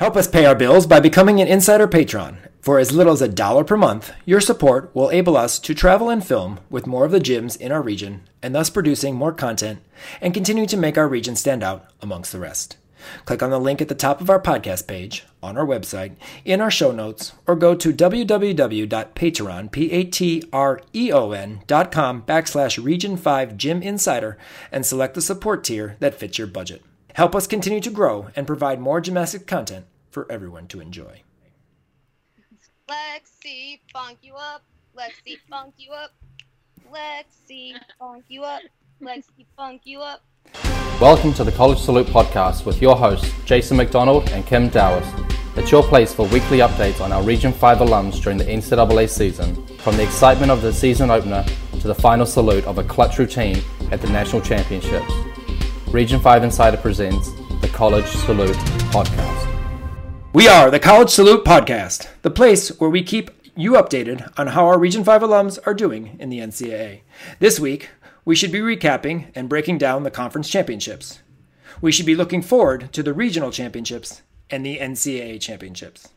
Help us pay our bills by becoming an insider patron. For as little as a dollar per month, your support will enable us to travel and film with more of the gyms in our region and thus producing more content and continue to make our region stand out amongst the rest. Click on the link at the top of our podcast page, on our website, in our show notes, or go to www.patreon, P-A-T-R-E-O-N com backslash region 5 gym insider and select the support tier that fits your budget. Help us continue to grow and provide more gymnastic content for everyone to enjoy. Lexi, funk you up. Lexi, funk you up. Lexi, funk you up. Lexi, funk you up. Welcome to the College Salute podcast with your hosts, Jason McDonald and Kim Dowis. It's your place for weekly updates on our Region 5 alums during the NCAA season, from the excitement of the season opener to the final salute of a clutch routine at the National Championships. Region 5 Insider presents the College Salute podcast. We are the College Salute Podcast, the place where we keep you updated on how our Region 5 alums are doing in the NCAA. This week, we should be recapping and breaking down the conference championships. We should be looking forward to the regional championships and the NCAA championships.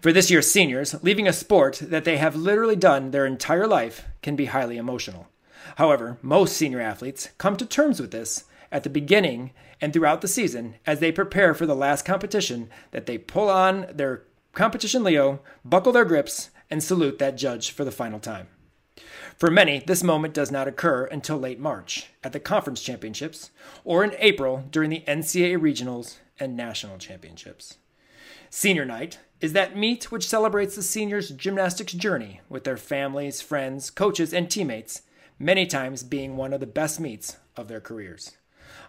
For this year's seniors, leaving a sport that they have literally done their entire life can be highly emotional. However, most senior athletes come to terms with this at the beginning and throughout the season as they prepare for the last competition that they pull on their competition Leo, buckle their grips, and salute that judge for the final time. For many, this moment does not occur until late March at the conference championships or in April during the NCAA regionals and national championships. Senior night is that meet which celebrates the seniors' gymnastics journey with their families, friends, coaches, and teammates, many times being one of the best meets of their careers.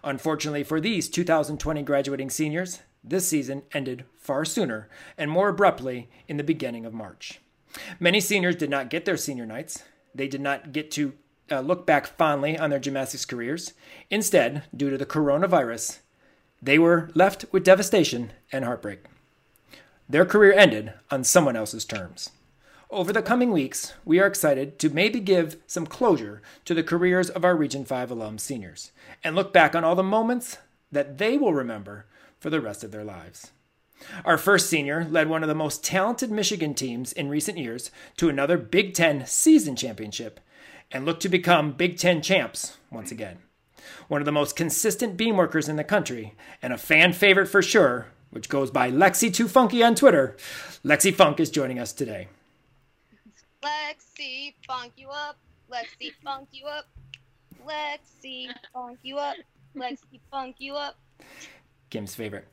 Unfortunately for these 2020 graduating seniors, this season ended far sooner and more abruptly in the beginning of March. Many seniors did not get their senior nights. They did not get to uh, look back fondly on their gymnastics careers. Instead, due to the coronavirus, they were left with devastation and heartbreak. Their career ended on someone else's terms. Over the coming weeks, we are excited to maybe give some closure to the careers of our Region 5 alum seniors and look back on all the moments that they will remember for the rest of their lives. Our first senior led one of the most talented Michigan teams in recent years to another Big Ten season championship and looked to become Big Ten champs once again. One of the most consistent beam workers in the country and a fan favorite for sure, which goes by Lexi Too Funky on Twitter, Lexi Funk is joining us today. Lexi, funk you up. Let's see funk you up. Lexi, funk you up. Lexi, funk you up. Kim's favorite.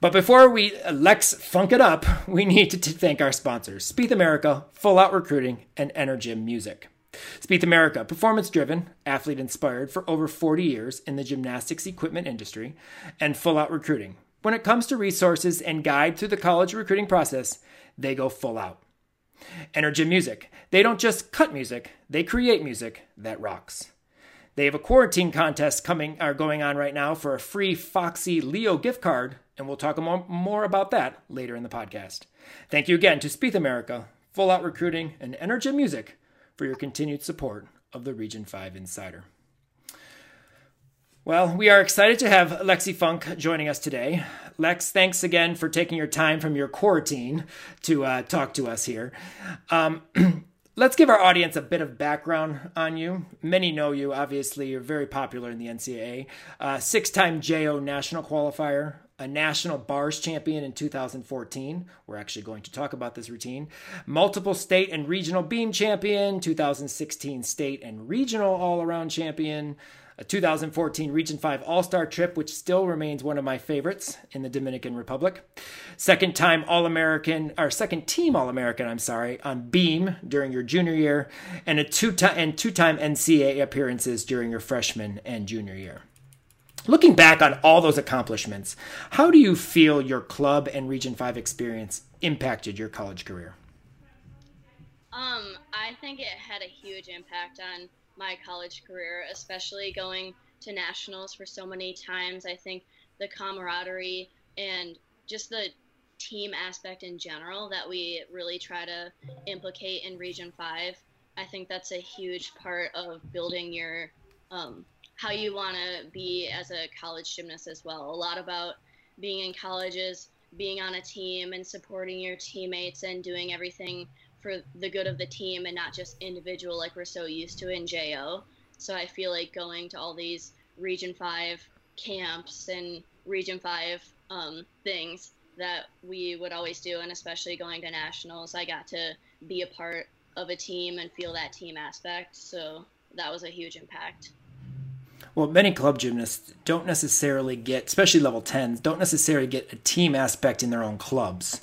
But before we uh, Lex funk it up, we need to t- thank our sponsors Spieth America, Full Out Recruiting, and Energym Music. Spieth America, performance driven, athlete inspired for over 40 years in the gymnastics equipment industry, and Full Out Recruiting. When it comes to resources and guide through the college recruiting process, they go full out. Energym Music. They don't just cut music, they create music that rocks. They have a quarantine contest coming are going on right now for a free Foxy Leo gift card, and we'll talk more, more about that later in the podcast. Thank you again to Spieth America, Full Out Recruiting, and Energy Music for your continued support of the Region 5 Insider. Well, we are excited to have Lexi Funk joining us today. Lex, thanks again for taking your time from your quarantine to uh, talk to us here. Um, let's give our audience a bit of background on you. Many know you, obviously. You're very popular in the NCAA. Uh, Six time JO national qualifier, a national bars champion in 2014. We're actually going to talk about this routine. Multiple state and regional beam champion, 2016 state and regional all around champion a 2014 Region 5 All Star trip, which still remains one of my favorites in the Dominican Republic. Second time All American, or second team All American, I'm sorry, on Beam during your junior year, and a two time and two time NCAA appearances during your freshman and junior year. Looking back on all those accomplishments, how do you feel your club and Region 5 experience impacted your college career? Um, I think it had a huge impact on my college career, especially going to nationals for so many times. I think the camaraderie and just the team aspect in general that we really try to implicate in Region 5. I think that's a huge part of building your um, how you want to be as a college gymnast as well. A lot about being in colleges, being on a team and supporting your teammates and doing everything for the good of the team and not just individual like we're so used to in JO. So I feel like going to all these Region 5 camps and Region 5 um, things that we would always do, and especially going to nationals, I got to be a part of a team and feel that team aspect. So that was a huge impact. Well, many club gymnasts don't necessarily get, especially level 10s, don't necessarily get a team aspect in their own clubs.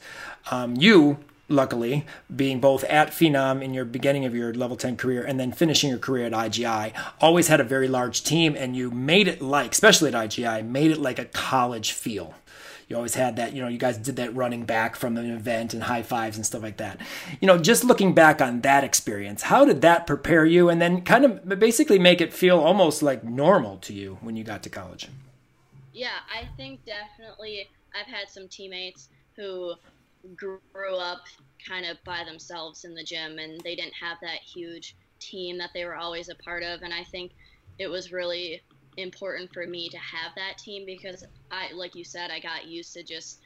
Um, you luckily, being both at Phenom in your beginning of your level 10 career and then finishing your career at IGI, always had a very large team and you made it like, especially at IGI, made it like a college feel. You always had that, you know, you guys did that running back from an event and high fives and stuff like that. You know, just looking back on that experience, how did that prepare you and then kind of basically make it feel almost like normal to you when you got to college? Yeah, I think definitely I've had some teammates who grew up kind of by themselves in the gym and they didn't have that huge team that they were always a part of and I think it was really important for me to have that team because I like you said I got used to just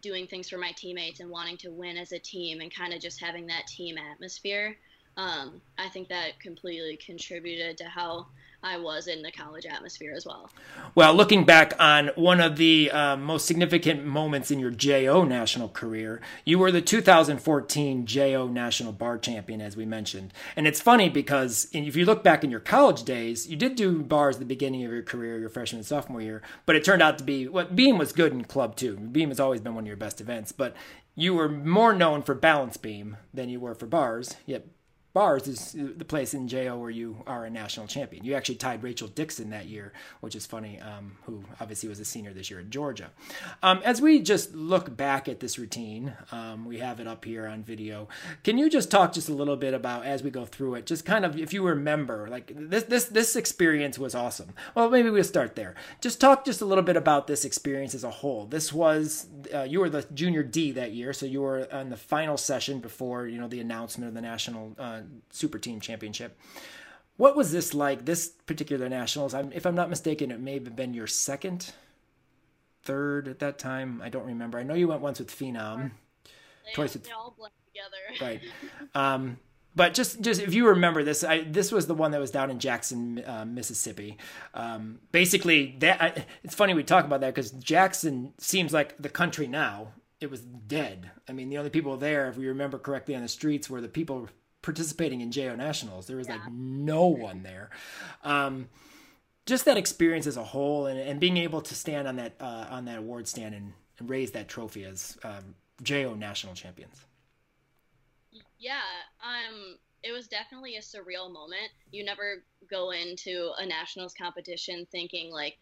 doing things for my teammates and wanting to win as a team and kind of just having that team atmosphere. Um, I think that completely contributed to how I was in the college atmosphere as well. Well, looking back on one of the uh, most significant moments in your JO national career, you were the 2014 JO national bar champion, as we mentioned. And it's funny because if you look back in your college days, you did do bars at the beginning of your career, your freshman and sophomore year, but it turned out to be what well, beam was good in club too. Beam has always been one of your best events, but you were more known for balance beam than you were for bars. Yet bars is the place in JO where you are a national champion. You actually tied Rachel Dixon that year, which is funny, um, who obviously was a senior this year at Georgia. Um, as we just look back at this routine, um, we have it up here on video. Can you just talk just a little bit about as we go through it, just kind of if you remember, like this this this experience was awesome. Well, maybe we'll start there. Just talk just a little bit about this experience as a whole. This was uh, you were the junior D that year, so you were on the final session before you know the announcement of the national. Uh, super team championship. What was this like? This particular nationals, I'm, if I'm not mistaken, it may have been your second, third at that time. I don't remember. I know you went once with Phenom, they, twice with. They all blend together. right. Um, but just just if you remember this, I, this was the one that was down in Jackson, uh, Mississippi. Um, basically, that I, it's funny we talk about that because Jackson seems like the country now. It was dead. I mean, the only people there, if we remember correctly, on the streets were the people participating in JO Nationals. There was yeah. like no one there. Um, just that experience as a whole, and, and being able to stand on that uh, on that award stand and, and raise that trophy as um, JO National champions. Yeah, um, it was definitely a surreal moment. You never go into a nationals competition thinking like,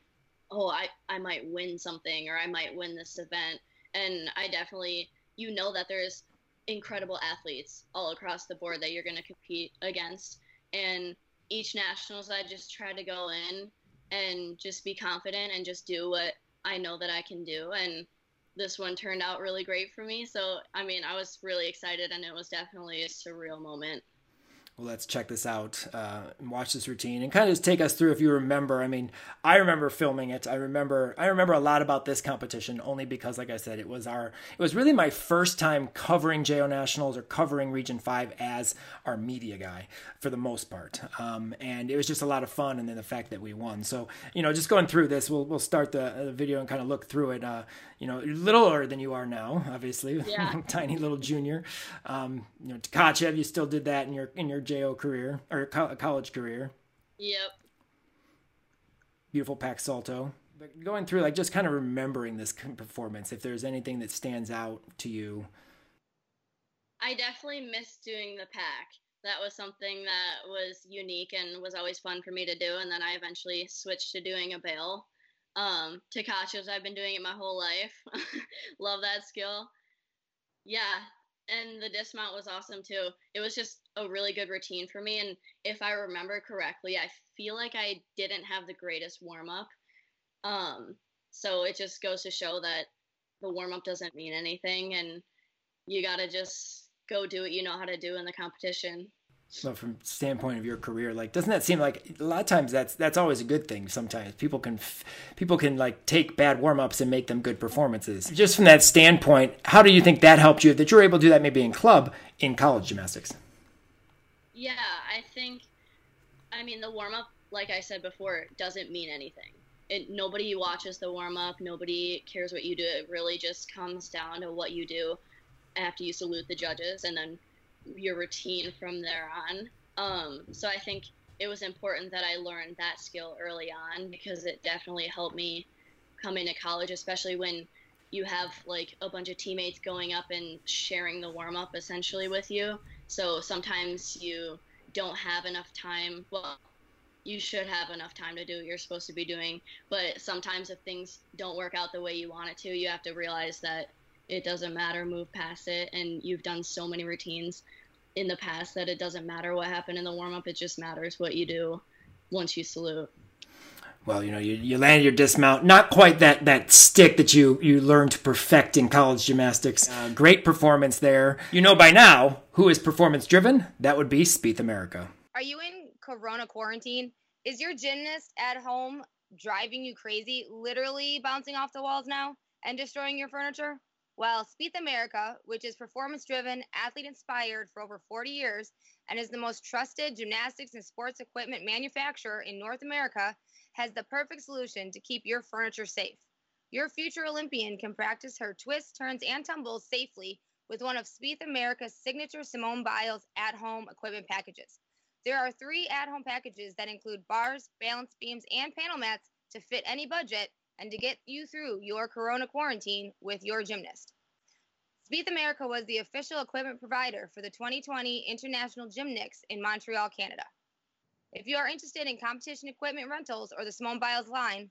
oh, I, I might win something or I might win this event. And I definitely, you know that there's incredible athletes all across the board that you're going to compete against. And each nationals, I just try to go in and just be confident and just do what I know that I can do. And this one turned out really great for me. So, I mean, I was really excited and it was definitely a surreal moment well, let's check this out uh, and watch this routine and kind of just take us through if you remember. I mean, I remember filming it. I remember I remember a lot about this competition only because, like I said, it was our it was really my first time covering JO Nationals or covering Region Five as our media guy for the most part, um, and it was just a lot of fun. And then the fact that we won. So you know, just going through this, we'll we'll start the, the video and kind of look through it. Uh, you know, littler than you are now, obviously, yeah. tiny little junior. Um, you know, Tkachev, you still did that in your in your JO career or co- college career. Yep. Beautiful Pak Salto. But going through, like, just kind of remembering this performance, if there's anything that stands out to you. I definitely miss doing the Pak. That was something that was unique and was always fun for me to do. And then I eventually switched to doing a bail. Um, Tkachev's, I've been doing it my whole life. Love that skill. Yeah, and the dismount was awesome too. It was just a really good routine for me. And if I remember correctly, I feel like I didn't have the greatest warm up. Um, so it just goes to show that the warm up doesn't mean anything, and you gotta just go do what you know how to do in the competition. Well, from standpoint of your career, like doesn't that seem like a lot of times that's that's always a good thing. Sometimes people can people can like take bad warm ups and make them good performances. Just from that standpoint, how do you think that helped you that you're able to do that maybe in club in college gymnastics? Yeah, I think. I mean, the warm up, like I said before, doesn't mean anything. It, nobody watches the warm up. Nobody cares what you do. It really just comes down to what you do after you salute the judges, and then your routine from there on. Um, so I think it was important that I learned that skill early on because it definitely helped me come into college, especially when you have like a bunch of teammates going up and sharing the warm up essentially with you. So sometimes you don't have enough time. Well, you should have enough time to do what you're supposed to be doing. But sometimes if things don't work out the way you want it to, you have to realize that it doesn't matter, move past it. And you've done so many routines in the past that it doesn't matter what happened in the warm up. It just matters what you do once you salute. Well, you know, you, you land your dismount, not quite that, that stick that you, you learned to perfect in college gymnastics. Uh, great performance there. You know by now who is performance driven? That would be Spieth America. Are you in Corona quarantine? Is your gymnast at home driving you crazy, literally bouncing off the walls now and destroying your furniture? Well, Spieth America, which is performance driven, athlete inspired for over 40 years, and is the most trusted gymnastics and sports equipment manufacturer in North America, has the perfect solution to keep your furniture safe. Your future Olympian can practice her twists, turns, and tumbles safely with one of Spieth America's signature Simone Biles at home equipment packages. There are three at home packages that include bars, balance beams, and panel mats to fit any budget and to get you through your corona quarantine with your gymnast. Spieth America was the official equipment provider for the 2020 International Gymnix in Montreal, Canada. If you are interested in competition equipment rentals or the Simone Biles line,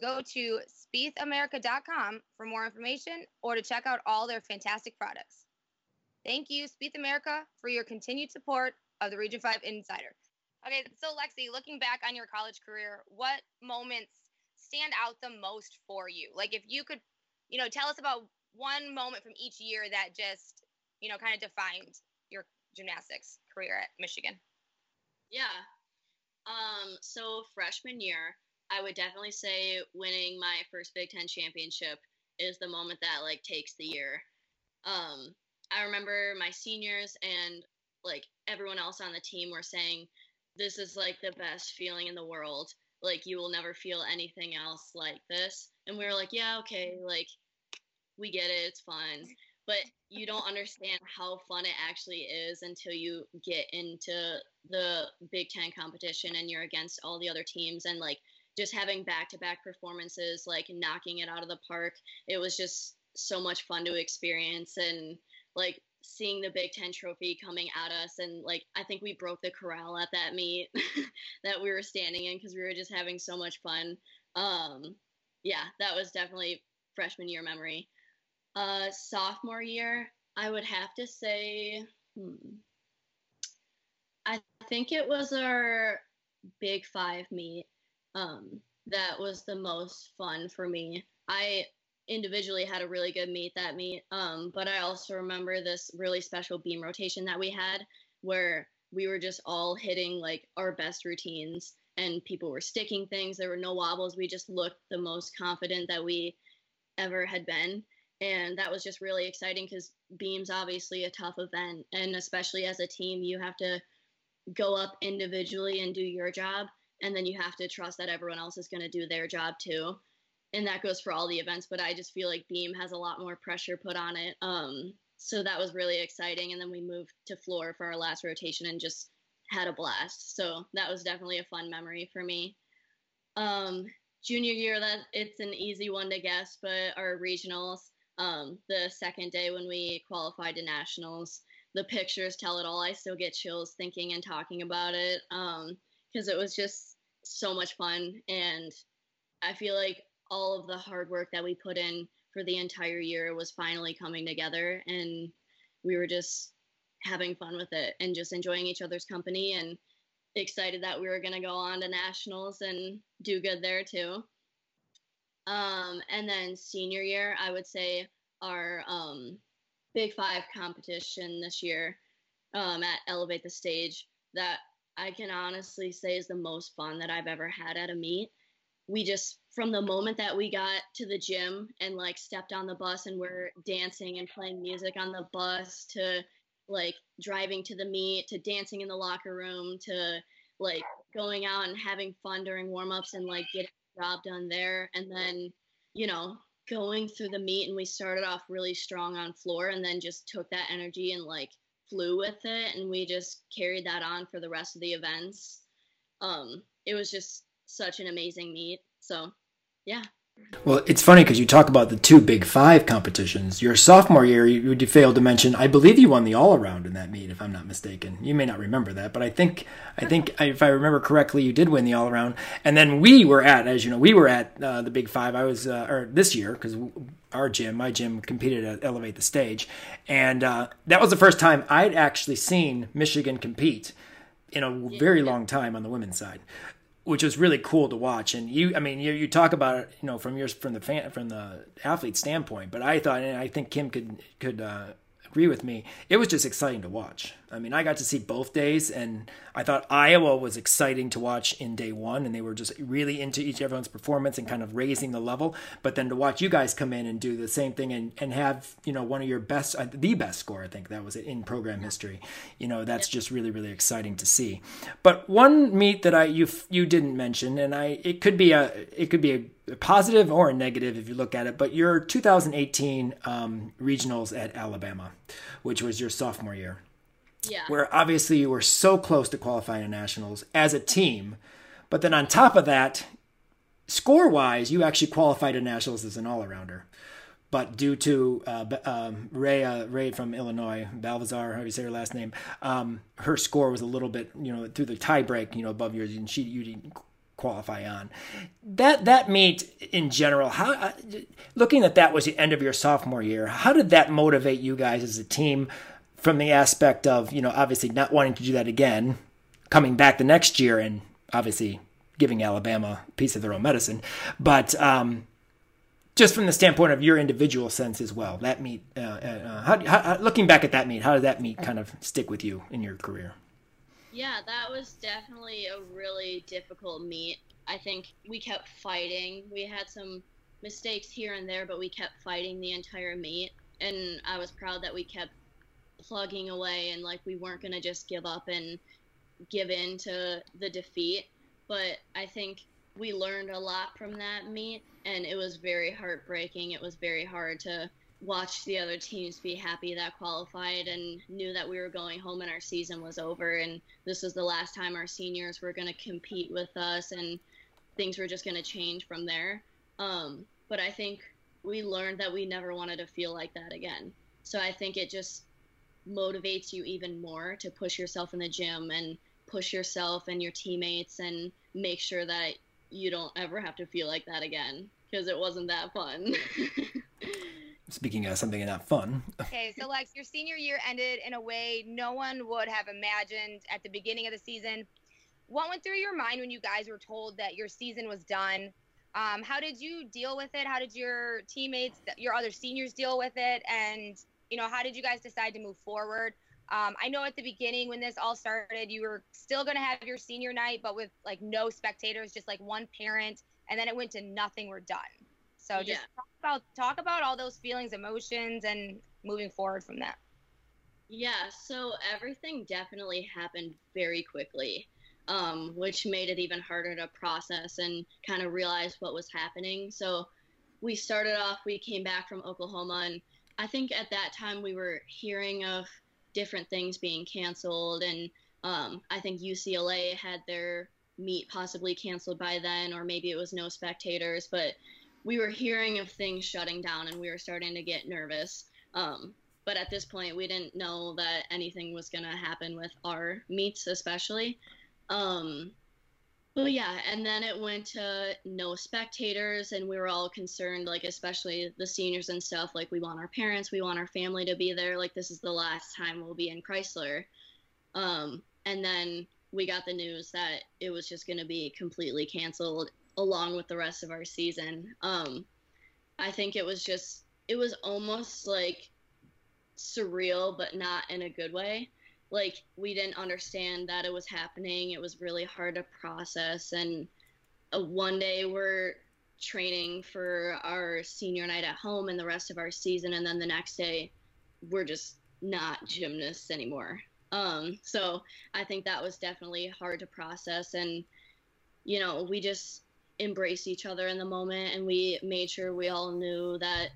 go to spiethamerica.com for more information or to check out all their fantastic products. Thank you, Spieth America, for your continued support of the Region 5 Insider. Okay, so Lexi, looking back on your college career, what moments stand out the most for you? Like if you could, you know, tell us about one moment from each year that just, you know, kind of defined your gymnastics career at Michigan. Yeah. Um, so freshman year, I would definitely say winning my first Big Ten championship is the moment that like takes the year. Um, I remember my seniors and like everyone else on the team were saying, "This is like the best feeling in the world." Like you will never feel anything else like this. And we were like yeah okay mm-hmm. like we get it it's fun but you don't understand how fun it actually is until you get into the big ten competition and you're against all the other teams and like just having back-to-back performances like knocking it out of the park. It was just so much fun to experience and like seeing the Big Ten trophy coming at us. And like, I think we broke the corral at that meet that we were standing in because we were just having so much fun. Um, yeah, that was definitely freshman year memory. Uh, sophomore year, I would have to say, hmm, I think it was our Big Five meet um, that was the most fun for me. I individually had a really good meet that meet. Um, but I also remember this really special beam rotation that we had where we were just all hitting like our best routines and people were sticking things. There were no wobbles. We just looked the most confident that we ever had been. And that was just really exciting because beam's obviously a tough event. And especially as a team, you have to go up individually and do your job. And then you have to trust that everyone else is going to do their job too and that goes for all the events but i just feel like beam has a lot more pressure put on it. Um, so that was really exciting. And then we moved to floor for our last rotation and just had a blast. So that was definitely a fun memory for me. Um, junior year that it's an easy one to guess but our regionals um, the second day when we qualified to nationals the pictures tell it all. I still get chills thinking and talking about it because um, it was just so much fun. And i feel like all of the hard work that we put in for the entire year was finally coming together and we were just having fun with it and just enjoying each other's company and excited that we were going to go on to nationals and do good there too um, and then senior year i would say our um, big five competition this year um, at Elevate the Stage that I can honestly say is the most fun that I've ever had at a meet. We just from the moment that we got to the gym and like stepped on the bus and we're dancing and playing music on the bus to like driving to the meet to dancing in the locker room to like going out and having fun during warm-ups and like getting the job done there. And then you know going through the meet and we started off really strong on floor and then just took that energy and like flew with it and we just carried that on for the rest of the events. Um it was just such an amazing meet. So yeah well, it's funny because you talk about the two Big Five competitions. Your sophomore year, you, you failed to mention. I believe you won the all around in that meet, if I'm not mistaken. You may not remember that, but I think, I think if I remember correctly, you did win the all around. And then we were at, as you know, we were at uh, the Big Five. I was, uh, or this year, because our gym, my gym, competed at Elevate the Stage, and uh, that was the first time I'd actually seen Michigan compete in a very long time on the women's side which was really cool to watch. And you, I mean, you, you talk about it, you know, from your from the fan from the athlete standpoint. But I thought, and I think Kim could could uh, agree with me. It was just exciting to watch. I mean, I got to see both days, and I thought Iowa was exciting to watch in day one, and they were just really into each everyone's performance and kind of raising the level. But then to watch you guys come in and do the same thing and, and have you know one of your best, uh, the best score, I think that was it in program history. You know, that's just really really exciting to see. But one meet that I you you didn't mention, and I it could be a it could be a a positive or a negative if you look at it, but your 2018 um, regionals at Alabama, which was your sophomore year, yeah. where obviously you were so close to qualifying to nationals as a team, but then on top of that, score wise, you actually qualified to nationals as an all arounder. But due to uh, um, Rae, uh, Rae from Illinois, Balvazar, how do you say her last name? Um, her score was a little bit, you know, through the tie break, you know, above yours, and she you didn't qualify on. That that meet in general, how uh, looking at that was the end of your sophomore year. How did that motivate you guys as a team from the aspect of you know obviously not wanting to do that again, coming back the next year and obviously giving Alabama a piece of their own medicine, but um, just from the standpoint of your individual sense as well. That meet, uh, uh, how, how, looking back at that meet, how did that meet kind of stick with you in your career? Yeah, that was definitely a really difficult meet. I think we kept fighting. We had some mistakes here and there, but we kept fighting the entire meet. And I was proud that we kept plugging away and like we weren't going to just give up and give in to the defeat. But I think we learned a lot from that meet, and it was very heartbreaking. It was very hard to watched the other teams be happy that qualified and knew that we were going home and our season was over and this was the last time our seniors were going to compete with us and things were just going to change from there. Um, but i think we learned that we never wanted to feel like that again. So i think it just motivates you even more to push yourself in the gym and push yourself and your teammates and make sure that you don't ever have to feel like that again because it wasn't that fun Speaking of something not fun. okay, so Lex, your senior year ended in a way no one would have imagined at the beginning of the season. What went through your mind when you guys were told that your season was done? Um, how did you deal with it? How did your teammates, your other seniors, deal with it? And you know, how did you guys decide to move forward? Um, I know at the beginning when this all started, you were still going to have your senior night, but with like no spectators, just like one parent, and then it went to nothing. We're done. So just yeah. talk about talk about all those feelings, emotions, and moving forward from that. Yeah, so everything definitely happened very quickly, um, which made it even harder to process and kind of realize what was happening. So we started off, we came back from Oklahoma, and I think at that time we were hearing of different things being canceled, and um, I think UCLA had their meet possibly canceled by then, or maybe it was no spectators, but we were hearing of things shutting down and we were starting to get nervous. Um, but at this point, we didn't know that anything was going to happen with our meets, especially. Um, but yeah, and then it went to no spectators, and we were all concerned, like, especially the seniors and stuff. Like, we want our parents, we want our family to be there. Like, this is the last time we'll be in Chrysler. Um, and then we got the news that it was just going to be completely canceled along with the rest of our season. Um, I think it was just it was almost like surreal, but not in a good way. like we didn't understand that it was happening. It was really hard to process. And uh, one day we're training for our senior night at home and the rest of our season, and then the next day we're just not gymnasts anymore. Um, so I think that was definitely hard to process. And, you know, we just embraced each other in the moment and we made sure we all knew that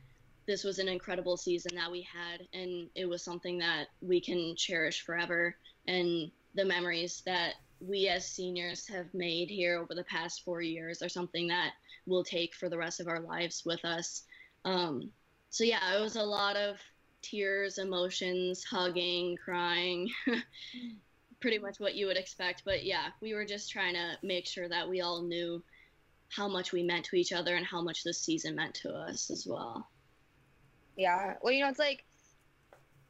this was an incredible season that we had and it was something that we can cherish forever. And the memories that we as seniors have made here over the past four years are something that we'll take for the rest of our lives with us. Um, so yeah it was a lot of tears emotions hugging crying pretty much what you would expect. But yeah we were just trying to make sure that we all knew how much we meant to each other and how much this season meant to us as well yeah. Well, you know, it's like,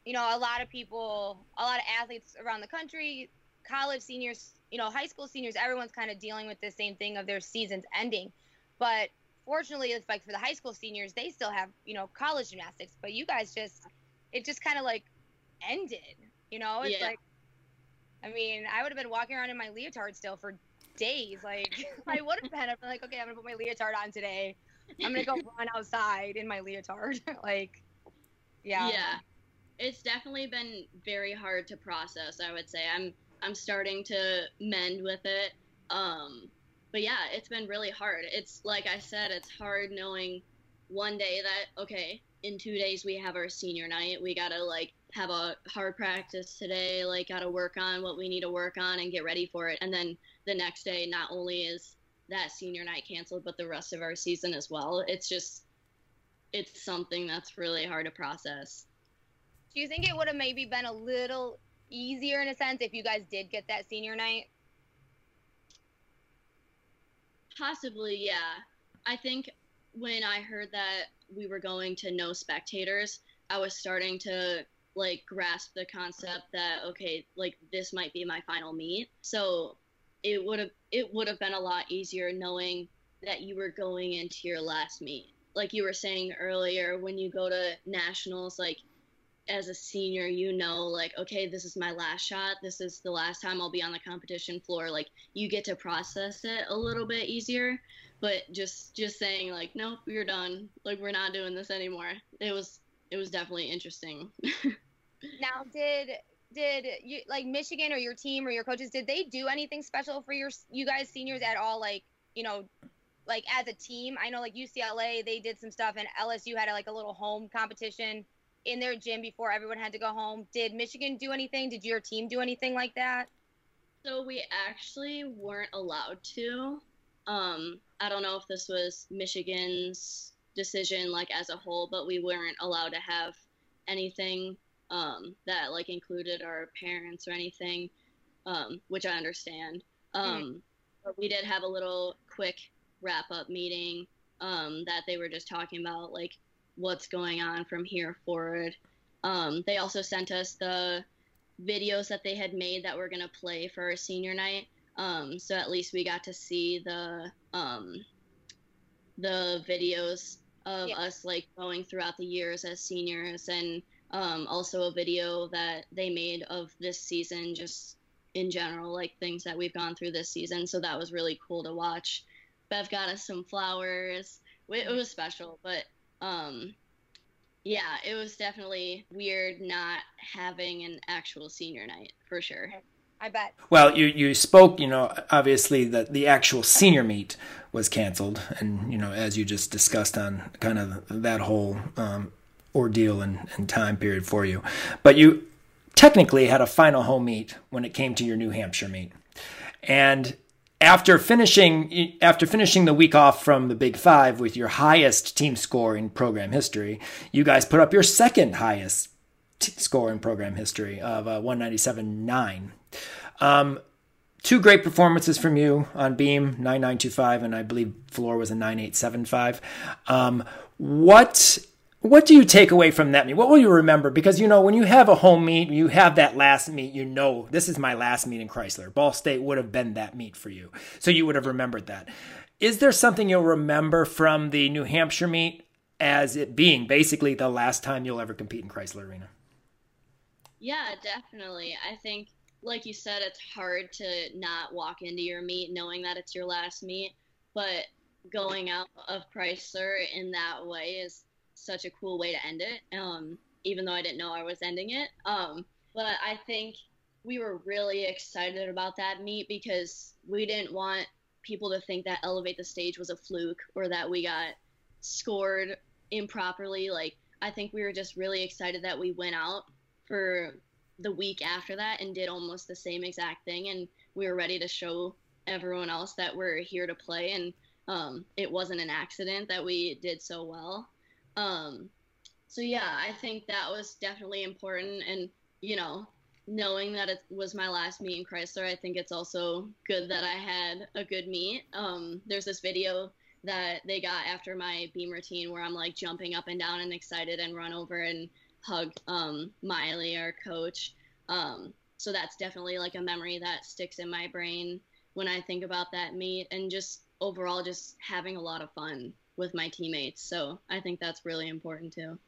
you know, a lot of people, a lot of athletes around the country, college seniors, you know, high school seniors, everyone's kind of dealing with the same thing of their seasons ending. But fortunately, it's like for the high school seniors, they still have, you know, college gymnastics. But you guys just, it just kind of like ended, you know? It's yeah. like, I mean, I would have been walking around in my leotard still for days. Like, I would have been. I've been like, okay, I'm to put my leotard on today. I'm gonna go run outside in my leotard. like, yeah. Yeah, it's definitely been very hard to process. I would say I'm I'm starting to mend with it. Um, but yeah, it's been really hard. It's like I said, it's hard knowing one day that okay, in two days we have our senior night. We gotta like have a hard practice today. Like gotta work on what we need to work on and get ready for it. And then the next day, not only is that senior night canceled, but the rest of our season as well. It's just, it's something that's really hard to process. Do you think it would have maybe been a little easier in a sense if you guys did get that senior night? Possibly, yeah. I think when I heard that we were going to no spectators, I was starting to like grasp the concept that okay, like this might be my final meet. So it would have it would have been a lot easier knowing that you were going into your last meet. Like you were saying earlier, when you go to nationals, like as a senior, you know, like, okay, this is my last shot. This is the last time I'll be on the competition floor. Like you get to process it a little bit easier. But just just saying like, nope, you're done. Like we're not doing this anymore. It was it was definitely interesting. now, did did you like Michigan or your team or your coaches did they do anything special for your you guys seniors at all? Like you know like as a team? I know like UCLA they did some stuff and LSU had a, like a little home competition in their gym before everyone had to go home. Did Michigan do anything? Did your team do anything like that? So we actually weren't allowed to. Um I don't know if this was Michigan's decision like as a whole but we weren't allowed to have anything um, that like included our parents or anything, um, which I understand. Um. But we did have a little quick wrap up meeting um, that they were just talking about like what's going on from here forward. Um, they also sent us the videos that they had made that we're gonna play for our senior night. Um, so at least we got to see the um, the videos of yeah. us like going throughout the years as seniors and um, also a video that they made of this season, just in general, like things that we've gone through this season. So that was really cool to watch. Bev got us some flowers. It was special, but um, yeah, it was definitely weird not having an actual senior night for sure. I bet. Well, you you spoke, you know, obviously that the actual senior meet was canceled, and you know, as you just discussed on kind of that whole um, ordeal and, and time period for you. But you technically had a final home meet when it came to your New Hampshire meet. And after finishing after finishing the week off from the Big 5 with your highest team score in program history, you guys put up your second highest t- score in program history of uh, 197.9. Um, two great performances from you on beam 9925 and I believe floor was a 9875. Um, what what do you take away from that meet? What will you remember? Because you know, when you have a home meet, you have that last meet, you know, this is my last meet in Chrysler. Ball State would have been that meet for you. So you would have remembered that. Is there something you'll remember from the New Hampshire meet as it being basically the last time you'll ever compete in Chrysler Arena? Yeah, definitely. I think, like you said, it's hard to not walk into your meet knowing that it's your last meet, but going out of Chrysler in that way is such a cool way to end it. Um, even though I didn't know I was ending it. Um, but I think we were really excited about that meet because we didn't want people to think that Elevate the Stage was a fluke or that we got scored improperly. Like, I think we were just really excited that we went out for the week after that and did almost the same exact thing. And we were ready to show everyone else that we're here to play. And um, it wasn't an accident that we did so well. Um, so, yeah, I think that was definitely important. And, you know, knowing that it was my last meet in Chrysler, I think it's also good that I had a good meet. Um, there's this video that they got after my beam routine where I'm like jumping up and down and excited and run over and hug um, Miley, our coach. Um, so that's definitely like a memory that sticks in my brain when I think about that meet and just overall just having a lot of fun with my teammates. So I think that's really important too.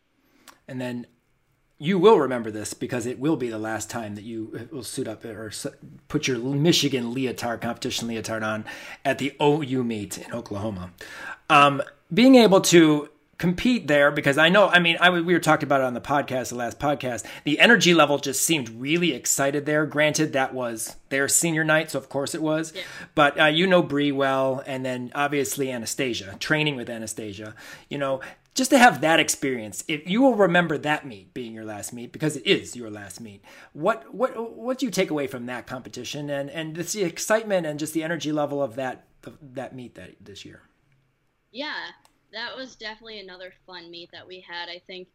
And then you will remember this because it will be the last time that you will suit up or put your Michigan leotard competition leotard on at the OU meet in Oklahoma. Um, being able to compete there because I know, I mean, I, we were talking about it on the podcast, the last podcast. The energy level just seemed really excited there. Granted, that was their senior night, so of course it was. Yeah. But uh, you know Brie well, and then obviously Anastasia, training with Anastasia. You know, just to have that experience, if you will remember that meet being your last meet because it is your last meet. What what what do you take away from that competition and and the excitement and just the energy level of that that meet that this year? Yeah, that was definitely another fun meet that we had. I think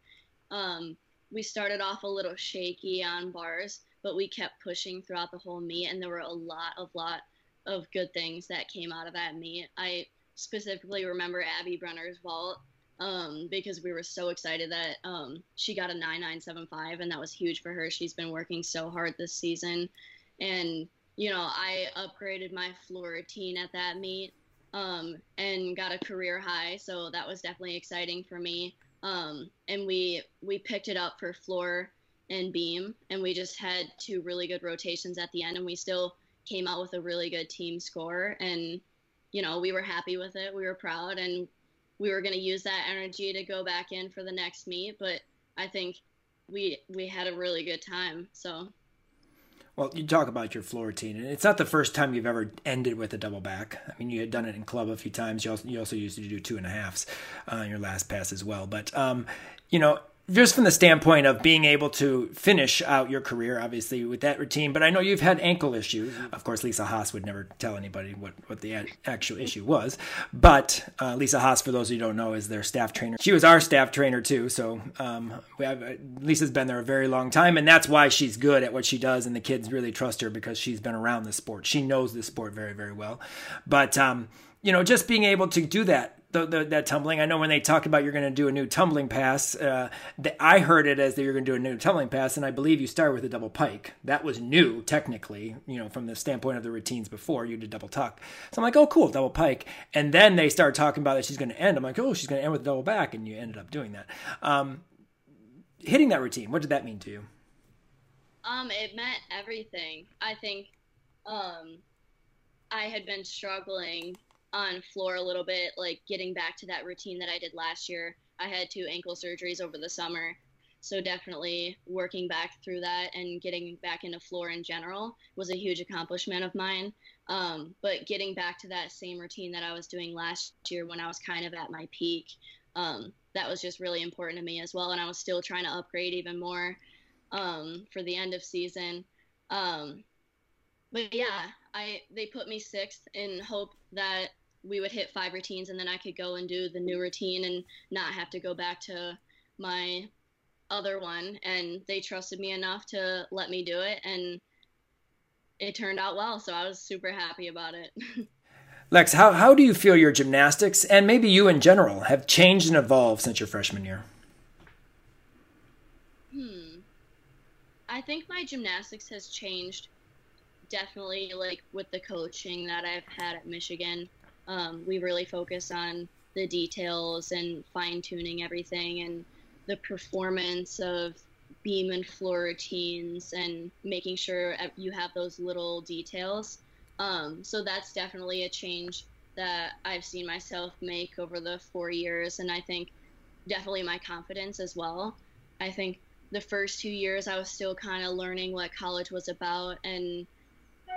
um, we started off a little shaky on bars, but we kept pushing throughout the whole meet, and there were a lot of lot of good things that came out of that meet. I specifically remember Abby Brenner's vault um, because we were so excited that um, she got a 9975 and that was huge for her. She's been working so hard this season. And, you know, I upgraded my floor routine at that meet um, and got a career high. So that was definitely exciting for me. Um, and we, we picked it up for floor and beam and we just had two really good rotations at the end and we still came out with a really good team score and you know we were happy with it we were proud and we were going to use that energy to go back in for the next meet, but I think we we had a really good time. So well, you talk about your floor routine, and it's not the first time you've ever ended with a double back. I mean, you had done it in club a few times. You also, you also used to do two and a halves uh, your last pass as well. But, um, you know, just from the standpoint of being able to finish out your career, obviously with that routine. But I know you've had ankle issues. Of course, Lisa Haas would never tell anybody what what the actual issue was. But uh, Lisa Haas, for those of you who don't know, is their staff trainer. She was our staff trainer too. So um, have, uh, Lisa's been there a very long time, and that's why she's good at what she does, and the kids really trust her because she's been around the sport. She knows the sport very very well. But um, you know, just being able to do that the, the, that tumbling. I know when they talk about you're going to do a new tumbling pass, uh, the, I heard it as that you're going to do a new tumbling pass, and I believe you start with a double pike. That was new technically, you know, from the standpoint of the routines before you did double tuck. So I'm like, oh, cool, double pike. And then they start talking about that she's going to end. I'm like, oh, she's going to end with a double back, and you ended up doing that. Um, hitting that routine, what did that mean to you? Um, it meant everything. I think, um, I had been struggling on floor a little bit, like getting back to that routine that I did last year. I had two ankle surgeries over the summer. So definitely working back through that and getting back into floor in general was a huge accomplishment of mine. Um, but getting back to that same routine that I was doing last year when I was kind of at my peak, um, that was just really important to me as well. And I was still trying to upgrade even more um, for the end of season. Um, but yeah, I they put me sixth in hope that we would hit five routines and then I could go and do the new routine and not have to go back to my other one and they trusted me enough to let me do it and it turned out well so I was super happy about it. Lex, how, how do you feel your gymnastics and maybe you in general have changed and evolved since your freshman year? Hmm. I think my gymnastics has changed definitely like with the coaching that I've had at Michigan um, we really focus on the details and fine tuning everything and the performance of beam and floor routines and making sure you have those little details. Um, so that's definitely a change that I've seen myself make over the four years, and I think definitely my confidence as well. I think the first two years I was still kind of learning what college was about and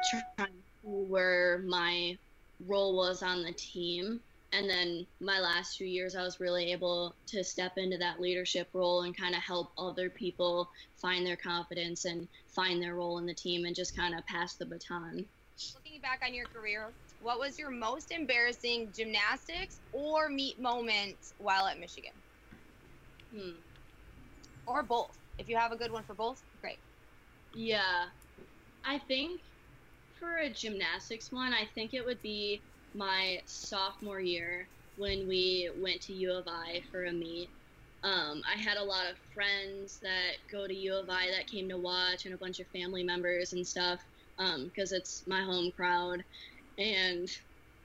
trying to where my role was on the team. And then my last two years, I was really able to step into that leadership role and kind of help other people find their confidence and find their role in the team and just kind of pass the baton. Looking back on your career, what was your most embarrassing gymnastics or meet moment while at Michigan? Hmm. Or both. If you have a good one for both, great. Yeah. I think for a gymnastics one, I think it would be my sophomore year when we went to U of I for a meet. Um, I had a lot of friends that go to U of I that came to watch, and a bunch of family members and stuff, because um, it's my home crowd. And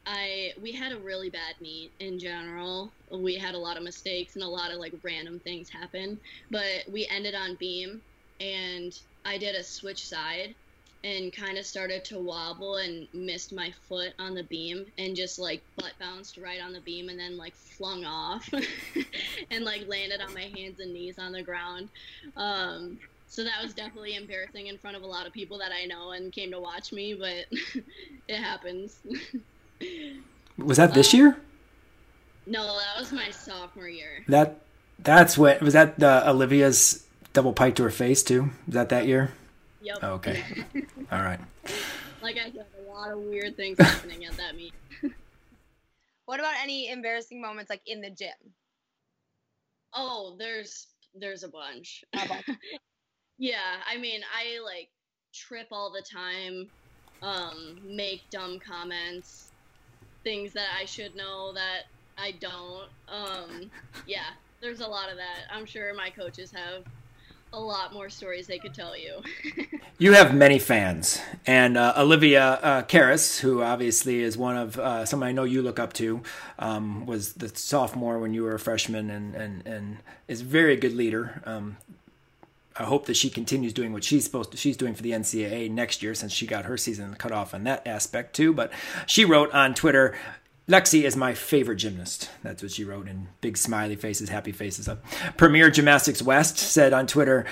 I we had a really bad meet in general. We had a lot of mistakes and a lot of like random things happen, but we ended on beam, and I did a switch side and kind of started to wobble and missed my foot on the beam and just like butt bounced right on the beam and then like flung off and like landed on my hands and knees on the ground. Um, so that was definitely embarrassing in front of a lot of people that I know and came to watch me, but it happens. was that this um, year? No, that was my sophomore year. That that's what was that the Olivia's double pike to her face too? Is that that year? Yep. Oh, okay. All right. Like I said, a lot of weird things happening at that meet. what about any embarrassing moments like in the gym? Oh, there's there's a bunch. yeah, I mean, I like trip all the time, um, make dumb comments, things that I should know that I don't. Um, yeah, there's a lot of that. I'm sure my coaches have a lot more stories they could tell you. you have many fans, and uh, Olivia uh, Karas, who obviously is one of uh, someone I know you look up to, um, was the sophomore when you were a freshman, and and and is a very good leader. Um, I hope that she continues doing what she's supposed to. She's doing for the NCAA next year, since she got her season cut off on that aspect too. But she wrote on Twitter, Lexi is my favorite gymnast. That's what she wrote in big smiley faces, happy faces up. Premier Gymnastics West said on Twitter,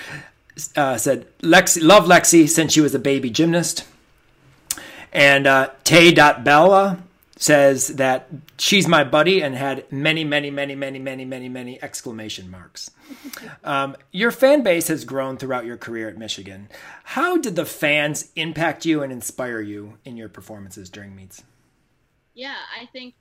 uh, said, Lexi, love Lexi since she was a baby gymnast. And uh, Tay.Bella says that she's my buddy and had many, many, many, many, many, many, many exclamation marks. Um, your fan base has grown throughout your career at Michigan. How did the fans impact you and inspire you in your performances during meets? Yeah, I think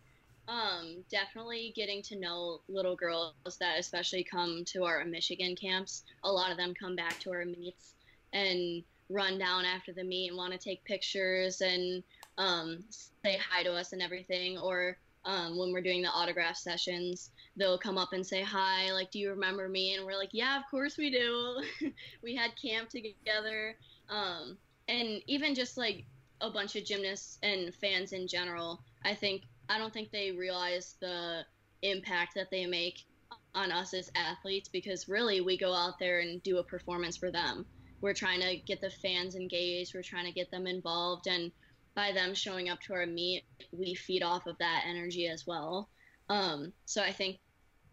um, definitely getting to know little girls that especially come to our Michigan camps. A lot of them come back to our meets and run down after the meet and want to take pictures and um, say hi to us and everything. Or um, when we're doing the autograph sessions, they'll come up and say hi, like, "Do you remember me?" And we're like, "Yeah, of course we do. we had camp together." Um, and even just like a bunch of gymnasts and fans in general I think I don't think they realize the impact that they make on us as athletes because really we go out there and do a performance for them. We're trying to get the fans engaged, we're trying to get them involved and by them showing up to our meet, we feed off of that energy as well. Um, so I think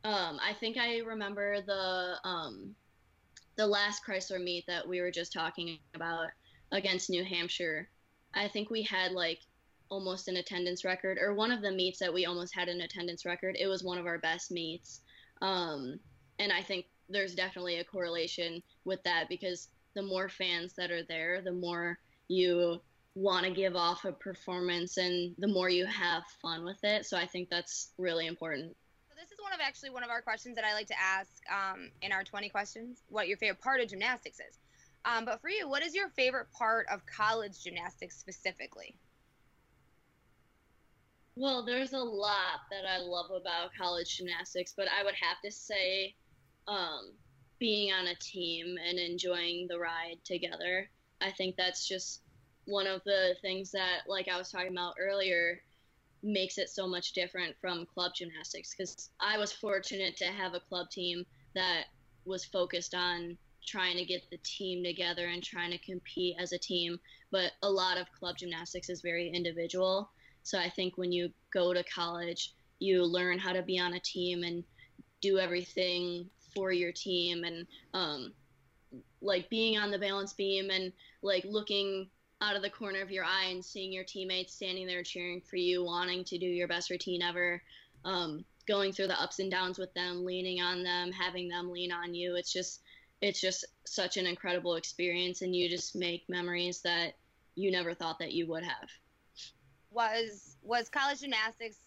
um, I think I remember the um, the last Crisler meet that we were just talking about against New Hampshire. I think we had like almost an attendance record, or one of the meets that we almost had an attendance record. It was one of our best meets. Um, and I think there's definitely a correlation with that because the more fans that are there, the more you want to give off a performance and the more you have fun with it. So I think that's really important. So this is one of actually one of our questions that I like to ask um, in our 20 questions, what your favorite part of gymnastics is. Um, but for you, what is your favorite part of college gymnastics specifically? Well, there's a lot that I love about college gymnastics, but I would have to say um, being on a team and enjoying the ride together. I think that's just one of the things that, like I was talking about earlier, makes it so much different from club gymnastics because I was fortunate to have a club team that was focused on trying to get the team together and trying to compete as a team. But a lot of club gymnastics is very individual. So I think when you go to college, you learn how to be on a team and do everything for your team and um, like being on the balance beam and like looking out of the corner of your eye and seeing your teammates standing there cheering for you, wanting to do your best routine ever, um, going through the ups and downs with them, leaning on them, having them lean on you. It's just it's just such an incredible experience and you just make memories that you never thought that you would have. Was was college gymnastics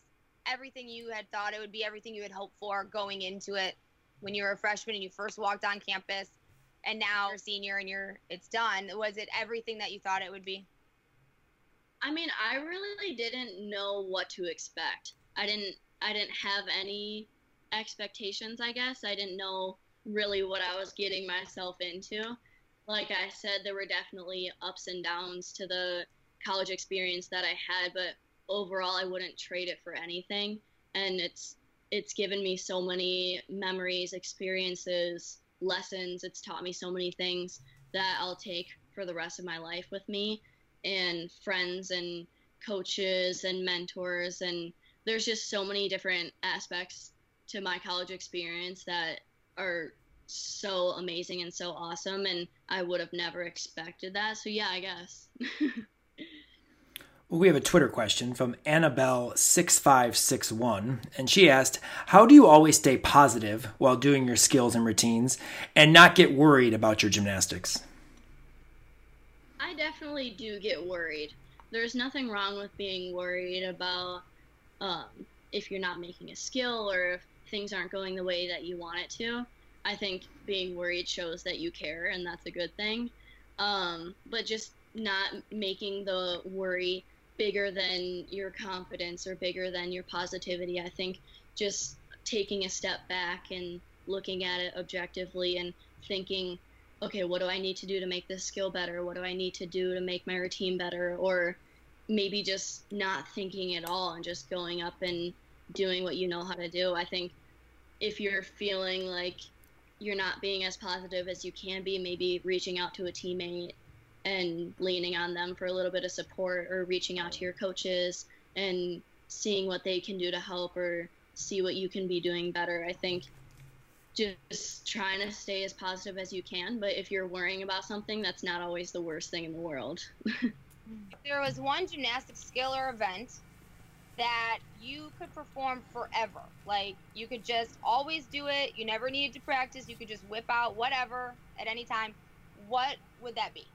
everything you had thought it would be, everything you had hoped for going into it when you were a freshman and you first walked on campus? and now you're senior and you're it's done. Was it everything that you thought it would be? I mean i really didn't know what to expect. I didn't i didn't have any expectations i guess. I didn't know really what i was getting myself into. Like i said there were definitely ups and downs to the college experience that i had but overall i wouldn't trade it for anything and it's it's given me so many memories experiences lessons. It's taught me so many things that I'll take for the rest of my life with me, and friends and coaches and mentors. And there's just so many different aspects to my college experience that are so amazing and so awesome. And I would have never expected that. So, yeah, I guess. We have a Twitter question from Annabelle6561, and she asked, How do you always stay positive while doing your skills and routines and not get worried about your gymnastics? I definitely do get worried. There's nothing wrong with being worried about um, if you're not making a skill or if things aren't going the way that you want it to. I think being worried shows that you care, and that's a good thing. Um, but just not making the worry bigger than your confidence or bigger than your positivity. I think just taking a step back and looking at it objectively and thinking, okay, what do I need to do to make this skill better? What do I need to do to make my routine better? Or maybe just not thinking at all and just going up and doing what you know how to do. I think if you're feeling like you're not being as positive as you can be, maybe reaching out to a teammate and leaning on them for a little bit of support or reaching out to your coaches and seeing what they can do to help or see what you can be doing better. I think just trying to stay as positive as you can, but if you're worrying about something, that's not always the worst thing in the world. if there was one gymnastic skill or event that you could perform forever, like you could just always do it, you never needed to practice, you could just whip out whatever at any time, what would that be?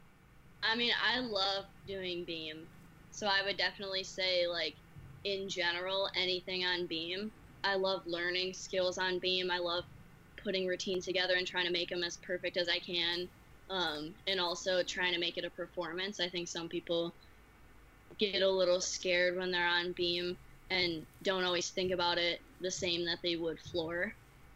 I mean, I love doing beam. So I would definitely say, like, in general, anything on beam. I love learning skills on beam. I love putting routines together and trying to make them as perfect as I can. Um, and also trying to make it a performance. I think some people get a little scared when they're on beam and don't always think about it the same that they would floor.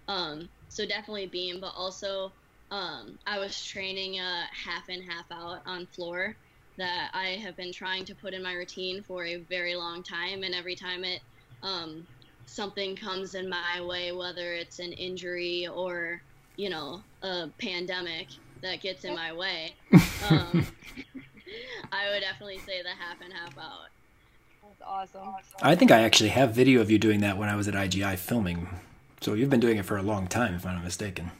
Um, so definitely beam, but also um, I was training a half in, half out on floor that I have been trying to put in my routine for a very long time. And every time it um, something comes in my way, whether it's an injury or you know a pandemic that gets in my way, um, I would definitely say the half and half out. That's awesome. I think I actually have video of you doing that when I was at IGI filming. So you've been doing it for a long time, if I'm not mistaken.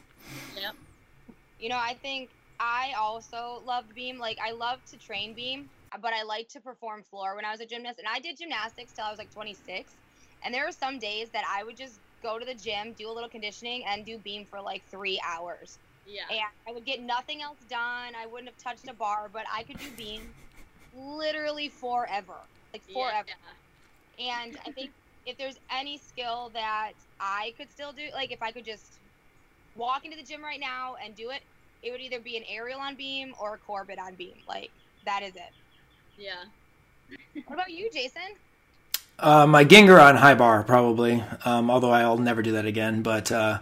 You know, I think I also loved beam. Like I love to train beam, but I like to perform floor when I was a gymnast. And I did gymnastics till I was like 26. And there were some days that I would just go to the gym, do a little conditioning, and do beam for like three hours. Yeah. And I would get nothing else done. I wouldn't have touched a bar, but I could do beam literally forever. Like forever. Yeah. And I think if there's any skill that I could still do, like if I could just walk into the gym right now and do it, it would either be an aerial on beam or a Corbett on beam. Like that is it. Yeah. what about you, Jason? Uh, my Gienger on high bar probably. Um, although I'll never do that again. But uh,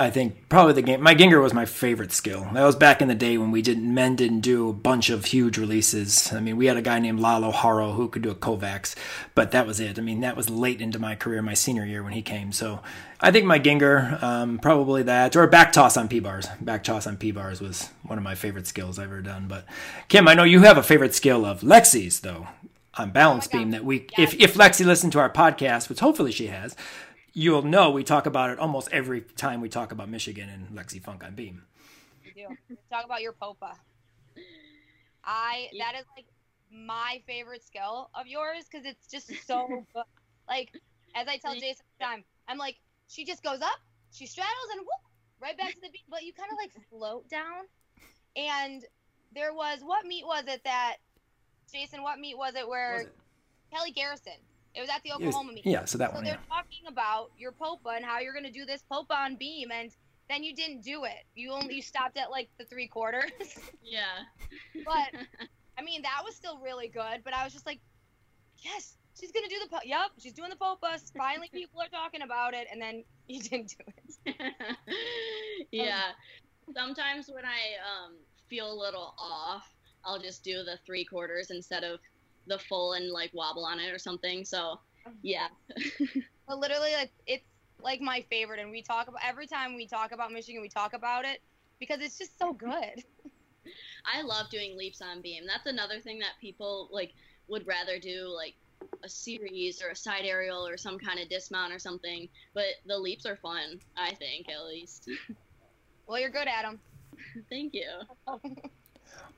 I think probably the game. My Gienger was my favorite skill. That was back in the day when we didn't men didn't do a bunch of huge releases. I mean, we had a guy named Lalo Haro who could do a Kovacs, but that was it. I mean, that was late into my career, my senior year when he came. So I think my Gienger, um, probably that, or back toss on P bars. Back toss on P bars was one of my favorite skills I've ever done. But Kim, I know you have a favorite skill of Lexi's though on balance Oh beam that we Yes. if if Lexi listened to our podcast, which hopefully she has, you'll know we talk about it almost every time we talk about Michigan and Lexi Funk on beam. We do. Talk about your popa. I Yeah. that is like my favorite skill of yours because it's just so good. Like as I tell Jason all the time, I'm like she just goes up, she straddles, and whoop, right back to the beat. But you kind of like float down. And there was what meet was it that Jason? What meet was it where Was it? Kelly Garrison? It was at the It was- Oklahoma meet. yeah, so that So one. they're Yeah. talking about your popa and how you're gonna do this popa on beam, and then you didn't do it. You only you stopped at like the three quarters. Yeah. But I mean, that was still really good. But I was just like, yes, she's gonna do the po- yep, she's doing the popa. Finally, people are talking about it, and then you didn't do it. yeah. Sometimes when I um, feel a little off, I'll just do the three quarters instead of the full and like wobble on it or something. So yeah. But literally, like it's like my favorite, and we talk about every time we talk about Michigan, we talk about it because it's just so good. I love doing leaps on beam. That's another thing that people like would rather do like a series or a side aerial or some kind of dismount or something. But the leaps are fun, I think at least. Well, you're good at them. Thank you.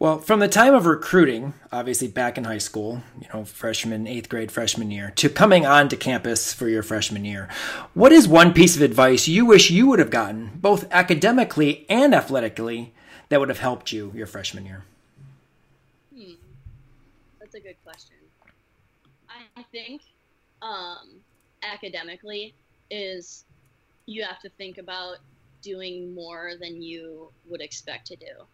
Well, from the time of recruiting, obviously back in high school, you know, freshman, eighth grade, freshman year, to coming onto campus for your freshman year, what is one piece of advice you wish you would have gotten, both academically and athletically, that would have helped you your freshman year? Hmm. That's a good question. I think um, academically is you have to think about doing more than you would expect to do.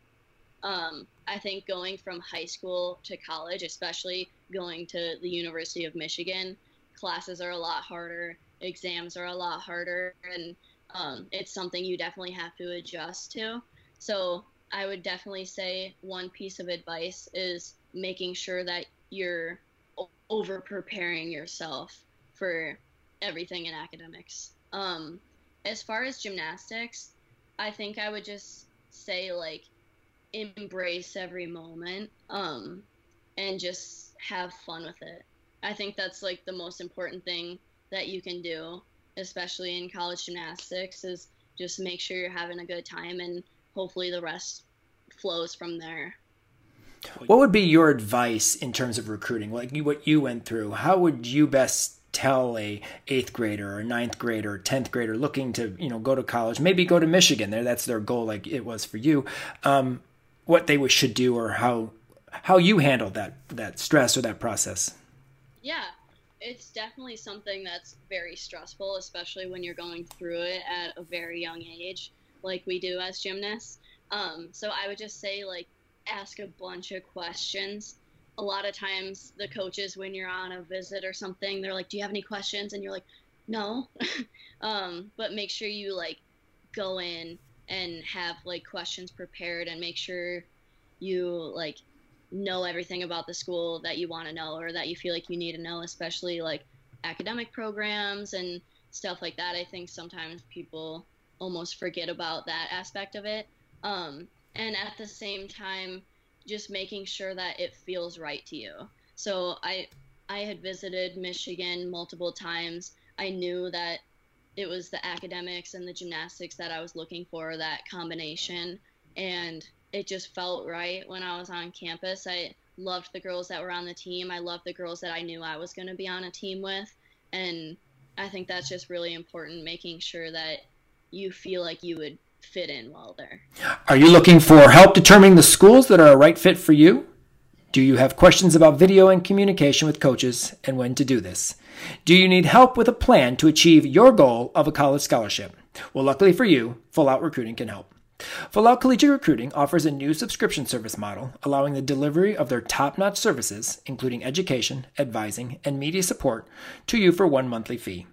Um, I think going from high school to college, especially going to the University of Michigan, classes are a lot harder, exams are a lot harder, and um, it's something you definitely have to adjust to. So I would definitely say one piece of advice is making sure that you're over preparing yourself for everything in academics. Um, as far as gymnastics, I think I would just say like embrace every moment um, and just have fun with it. I think that's like the most important thing that you can do, especially in college gymnastics, is just make sure you're having a good time and hopefully the rest flows from there. What would be your advice in terms of recruiting? Like you, what you went through, how would you best tell a eighth grader or ninth grader or tenth grader looking to you know go to college, maybe go to Michigan? There, that's their goal, like it was for you. Um, what they should do or how how you handled that that stress or that process. Yeah, it's definitely something that's very stressful, especially when you're going through it at a very young age, like we do as gymnasts. Um, so I would just say, like, ask a bunch of questions. A lot of times, the coaches, when you're on a visit or something, they're like, "Do you have any questions?" And you're like, "No," um, but make sure you like go in and have like questions prepared and make sure you like know everything about the school that you want to know or that you feel like you need to know, especially like academic programs and stuff like that. I think sometimes people almost forget about that aspect of it. Um, and at the same time, just making sure that it feels right to you. So I I had visited Michigan multiple times. I knew that it was the academics and the gymnastics that I was looking for, that combination. And it just felt right when I was on campus. I loved the girls that were on the team. I loved the girls that I knew I was going to be on a team with. And I think that's just really important, making sure that you feel like you would fit in well there. Are you looking for help determining the schools that are a right fit for you? Do you have questions about video and communication with coaches and when to do this? Do you need help with a plan to achieve your goal of a college scholarship? Well, luckily for you, Full Out Recruiting can help. Full Out Collegiate Recruiting offers a new subscription service model allowing the delivery of their top notch services, including education, advising, and media support, to you for one monthly fee.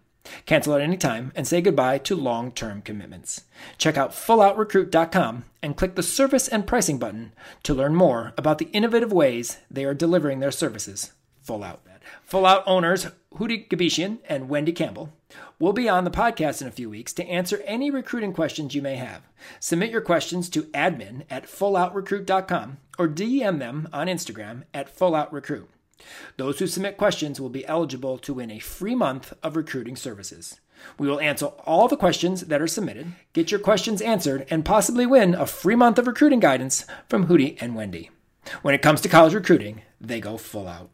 Cancel at any time and say goodbye to long term commitments. Check out fulloutrecruit.com and click the service and pricing button to learn more about the innovative ways they are delivering their services full out. Full Out owners Hootie Gabishian and Wendy Campbell will be on the podcast in a few weeks to answer any recruiting questions you may have. Submit your questions to admin at fulloutrecruit.com or DM them on Instagram at fulloutrecruit. Those who submit questions will be eligible to win a free month of recruiting services. We will answer all the questions that are submitted, get your questions answered, and possibly win a free month of recruiting guidance from Hootie and Wendy. When it comes to college recruiting, they go full out.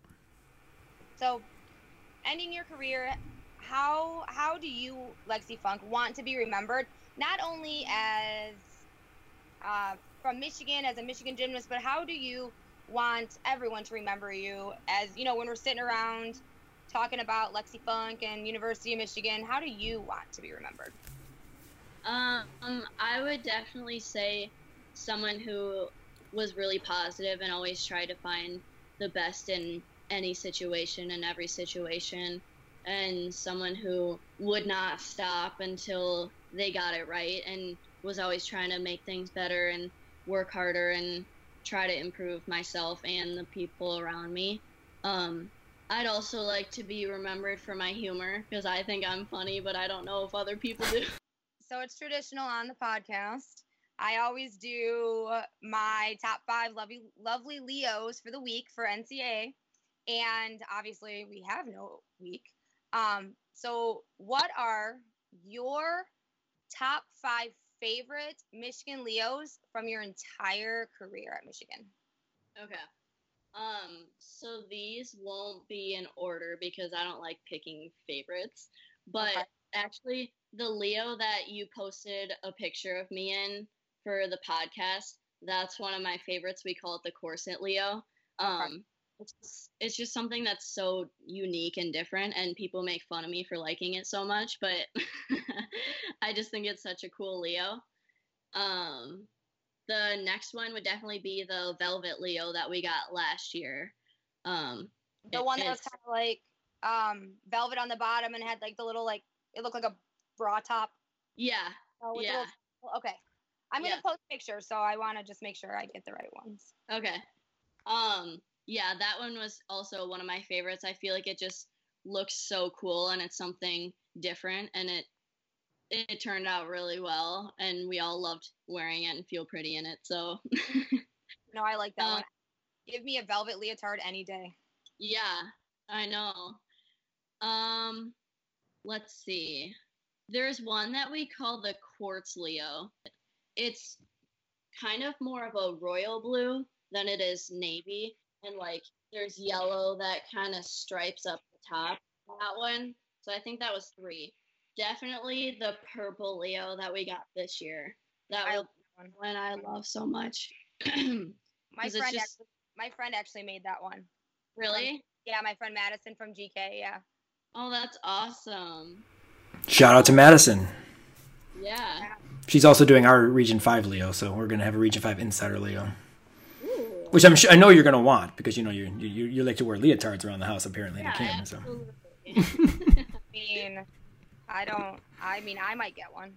So, ending your career, how how do you, Lexi Funk, want to be remembered? Not only as uh, from Michigan as a Michigan gymnast, but how do you want everyone to remember you as you know when we're sitting around talking about Lexi Funk and University of Michigan? How do you want to be remembered? Um, I would definitely say someone who was really positive and always tried to find the best in any situation and every situation, and someone who would not stop until they got it right and was always trying to make things better and work harder and try to improve myself and the people around me. Um, I'd also like to be remembered for my humor because I think I'm funny, but I don't know if other people do. So it's traditional on the podcast. I always do my top five lovely, lovely Leos for the week for NCA, and obviously we have no week. Um, so what are your top five favorite Michigan Leos from your entire career at Michigan? Okay. Um, so these won't be in order because I don't like picking favorites. But Okay. actually, the Leo that you posted a picture of me in for the podcast, that's one of my favorites. We call it the corset Leo. Um, it's, just- it's just something that's so unique and different, and people make fun of me for liking it so much, but I just think it's such a cool Leo. Um, the next one would definitely be the Velvet Leo that we got last year. Um, The it- one that was kind of like um, velvet on the bottom and had like the little like it looked like a bra top. yeah, the yeah, little- okay. I'm gonna Yeah. post pictures, so I want to just make sure I get the right ones. okay. Um, yeah, that one was also one of my favorites. I feel like it just looks so cool and it's something different, and it it turned out really well, and we all loved wearing it and feel pretty in it. So No, I like that Uh, one. Give me a velvet leotard any day. Yeah, I know. Um, let's see. There's one that we call the quartz Leo. It's kind of more of a royal blue than it is navy, and like there's yellow that kind of stripes up the top. That one. So I think that was three. Definitely the purple Leo that we got this year. That I was like that one I love so much. My 'Cause it's friend, just- actually, my friend actually made that one. really? Yeah, my friend Madison from GK. Yeah. Oh, that's awesome. Shout out to Madison. Yeah. She's also doing our Region 5 Leo, so we're going to have a Region 5 Insider Leo. Ooh. Which I'm sure, I know you're going to want because you know you, you you like to wear leotards around the house apparently Yeah, to Kim. So absolutely. I mean, I don't. I mean, I might get one.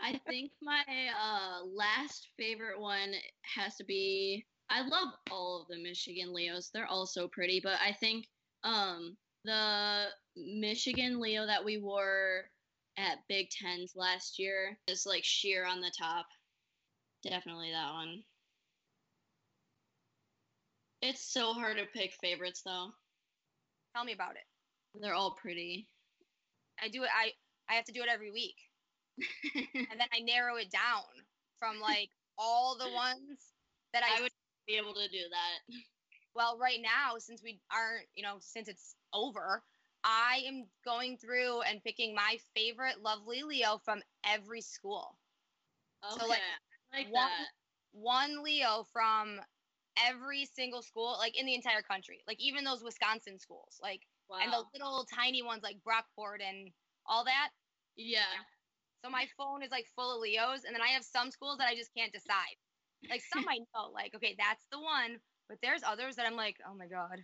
I think my uh, last favorite one has to be. I love all of the Michigan Leos. They're all so pretty, but I think um, the Michigan Leo that we wore at Big Tens last year is like sheer on the top. Definitely that one. It's so hard to pick favorites though. Tell me about it. They're all pretty. I do it. I I have to do it every week, and then I narrow it down from like all the ones that I, I would be able to do that. well right now since we aren't you know since it's over i am going through and picking my favorite lovely leo from every school Okay. So, like, I like one- that. one leo from every single school like in the entire country like even those wisconsin schools like Wow. and the little tiny ones like brockport and all that yeah. so my phone is like full of leos and then i have some schools that i just can't decide like some i know like okay that's the one but there's others that i'm like oh my god